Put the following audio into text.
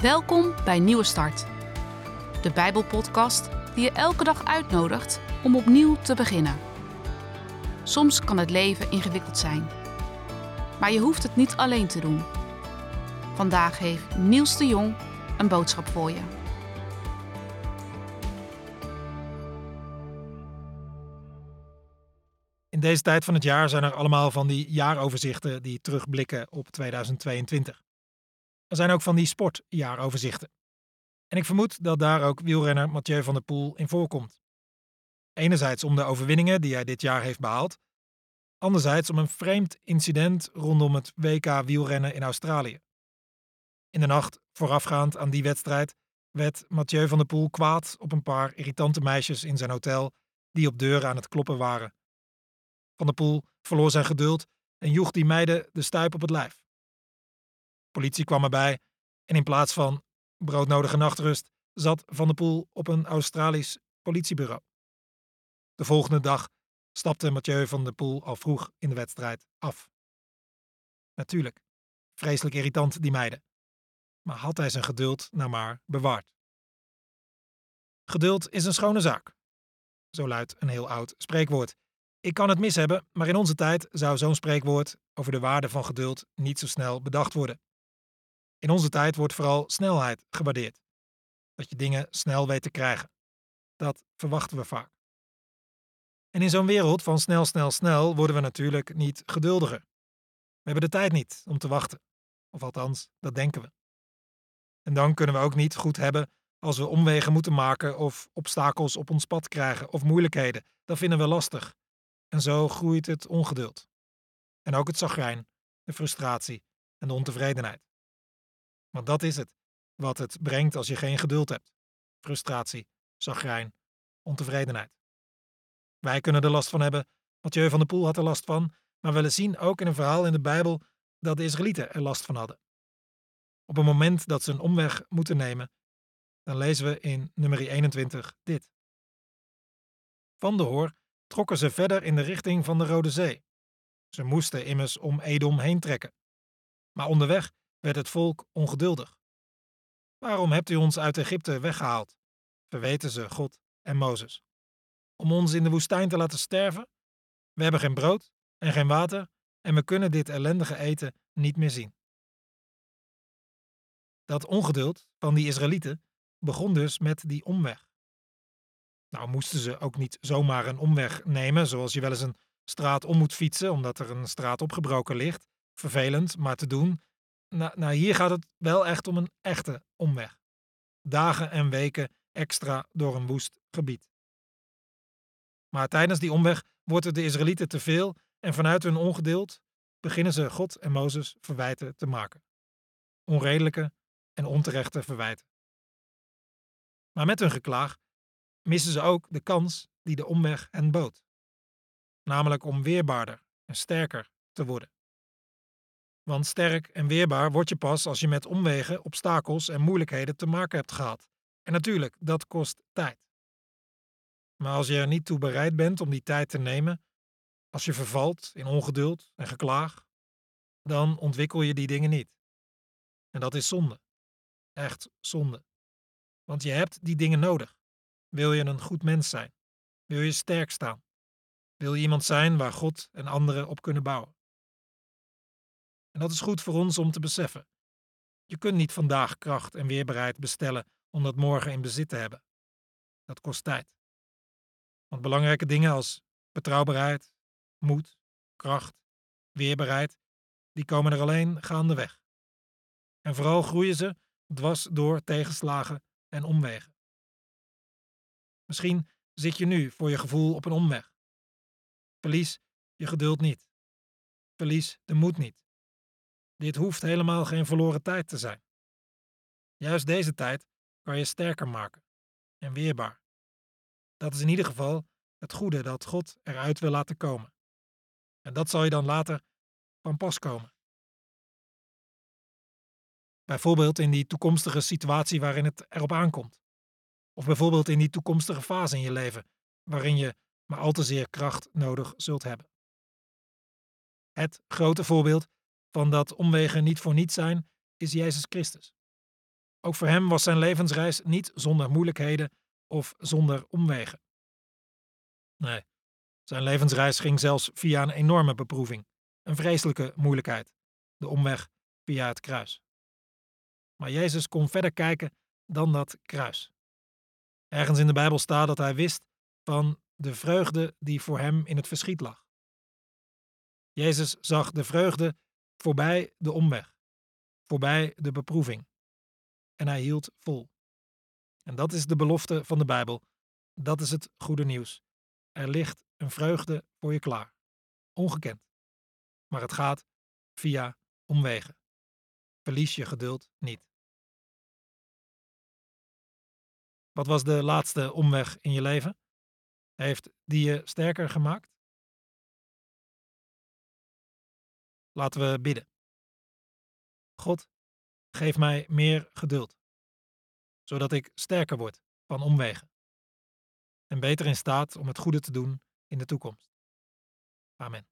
Welkom bij Nieuwe Start, de Bijbelpodcast die je elke dag uitnodigt om opnieuw te beginnen. Soms kan het leven ingewikkeld zijn, maar je hoeft het niet alleen te doen. Vandaag heeft Niels de Jong een boodschap voor je. In deze tijd van het jaar zijn er allemaal van die jaaroverzichten die terugblikken op 2022. Er zijn ook van die sportjaaroverzichten. En ik vermoed dat daar ook wielrenner Mathieu van der Poel in voorkomt. Enerzijds om de overwinningen die hij dit jaar heeft behaald, anderzijds om een vreemd incident rondom het WK wielrennen in Australië. In de nacht voorafgaand aan die wedstrijd werd Mathieu van der Poel kwaad op een paar irritante meisjes in zijn hotel die op deuren aan het kloppen waren. Van der Poel verloor zijn geduld en joeg die meiden de stuip op het lijf. Politie kwam erbij en in plaats van broodnodige nachtrust zat Van der Poel op een Australisch politiebureau. De volgende dag stapte Mathieu van der Poel al vroeg in de wedstrijd af. Natuurlijk, vreselijk irritant die meiden. Maar had hij zijn geduld nou maar bewaard. Geduld is een schone zaak. Zo luidt een heel oud spreekwoord. Ik kan het mis hebben, maar in onze tijd zou zo'n spreekwoord over de waarde van geduld niet zo snel bedacht worden. In onze tijd wordt vooral snelheid gewaardeerd. Dat je dingen snel weet te krijgen. Dat verwachten we vaak. En in zo'n wereld van snel, snel, snel worden we natuurlijk niet geduldiger. We hebben de tijd niet om te wachten. Of althans, dat denken we. En dan kunnen we ook niet goed hebben als we omwegen moeten maken of obstakels op ons pad krijgen of moeilijkheden. Dat vinden we lastig. En zo groeit het ongeduld. En ook het zagrijn, de frustratie en de ontevredenheid. Want dat is het, wat het brengt als je geen geduld hebt. Frustratie, zagrijn, ontevredenheid. Wij kunnen er last van hebben, Mathieu van der Poel had er last van, maar we zien ook in een verhaal in de Bijbel dat de Israëlieten er last van hadden. Op het moment dat ze een omweg moeten nemen, dan lezen we in nummer 21 dit. Van de Hoor trokken ze verder in de richting van de Rode Zee. Ze moesten immers om Edom heen trekken. Maar onderweg werd het volk ongeduldig. Waarom hebt u ons uit Egypte weggehaald? verweten ze God en Mozes. Om ons in de woestijn te laten sterven? We hebben geen brood en geen water en we kunnen dit ellendige eten niet meer zien. Dat ongeduld van die Israëlieten begon dus met die omweg. Nou moesten ze ook niet zomaar een omweg nemen, zoals je wel eens een straat om moet fietsen omdat er een straat opgebroken ligt. Vervelend, maar te doen. Nou, nou, hier gaat het wel echt om een echte omweg. Dagen en weken extra door een woest gebied. Maar tijdens die omweg wordt het de Israëlieten te veel en vanuit hun ongeduld beginnen ze God en Mozes verwijten te maken. Onredelijke en onterechte verwijten. Maar met hun geklaag missen ze ook de kans die de omweg hen bood. Namelijk om weerbaarder en sterker te worden. Want sterk en weerbaar word je pas als je met omwegen, obstakels en moeilijkheden te maken hebt gehad. En natuurlijk, dat kost tijd. Maar als je er niet toe bereid bent om die tijd te nemen, als je vervalt in ongeduld en geklaag, dan ontwikkel je die dingen niet. En dat is zonde. Echt zonde. Want je hebt die dingen nodig. Wil je een goed mens zijn? Wil je sterk staan? Wil je iemand zijn waar God en anderen op kunnen bouwen? En dat is goed voor ons om te beseffen. Je kunt niet vandaag kracht en weerbaarheid bestellen om dat morgen in bezit te hebben. Dat kost tijd. Want belangrijke dingen als betrouwbaarheid, moed, kracht, weerbaarheid, die komen er alleen gaandeweg. En vooral groeien ze dwars door tegenslagen en omwegen. Misschien zit je nu voor je gevoel op een omweg. Verlies je geduld niet. Verlies de moed niet. Dit hoeft helemaal geen verloren tijd te zijn. Juist deze tijd kan je sterker maken en weerbaar. Dat is in ieder geval het goede dat God eruit wil laten komen. En dat zal je dan later van pas komen. Bijvoorbeeld in die toekomstige situatie waarin het erop aankomt. Of bijvoorbeeld in die toekomstige fase in je leven waarin je maar al te zeer kracht nodig zult hebben. Het grote voorbeeld van dat omwegen niet voor niets zijn, is Jezus Christus. Ook voor hem was zijn levensreis niet zonder moeilijkheden of zonder omwegen. Nee, zijn levensreis ging zelfs via een enorme beproeving, een vreselijke moeilijkheid, de omweg via het kruis. Maar Jezus kon verder kijken dan dat kruis. Ergens in de Bijbel staat dat hij wist van de vreugde die voor hem in het verschiet lag. Jezus zag de vreugde voorbij de omweg, voorbij de beproeving. En hij hield vol. En dat is de belofte van de Bijbel. Dat is het goede nieuws. Er ligt een vreugde voor je klaar. Ongekend. Maar het gaat via omwegen. Verlies je geduld niet. Wat was de laatste omweg in je leven? Heeft die je sterker gemaakt? Laten we bidden. God, geef mij meer geduld, zodat ik sterker word van omwegen en beter in staat om het goede te doen in de toekomst. Amen.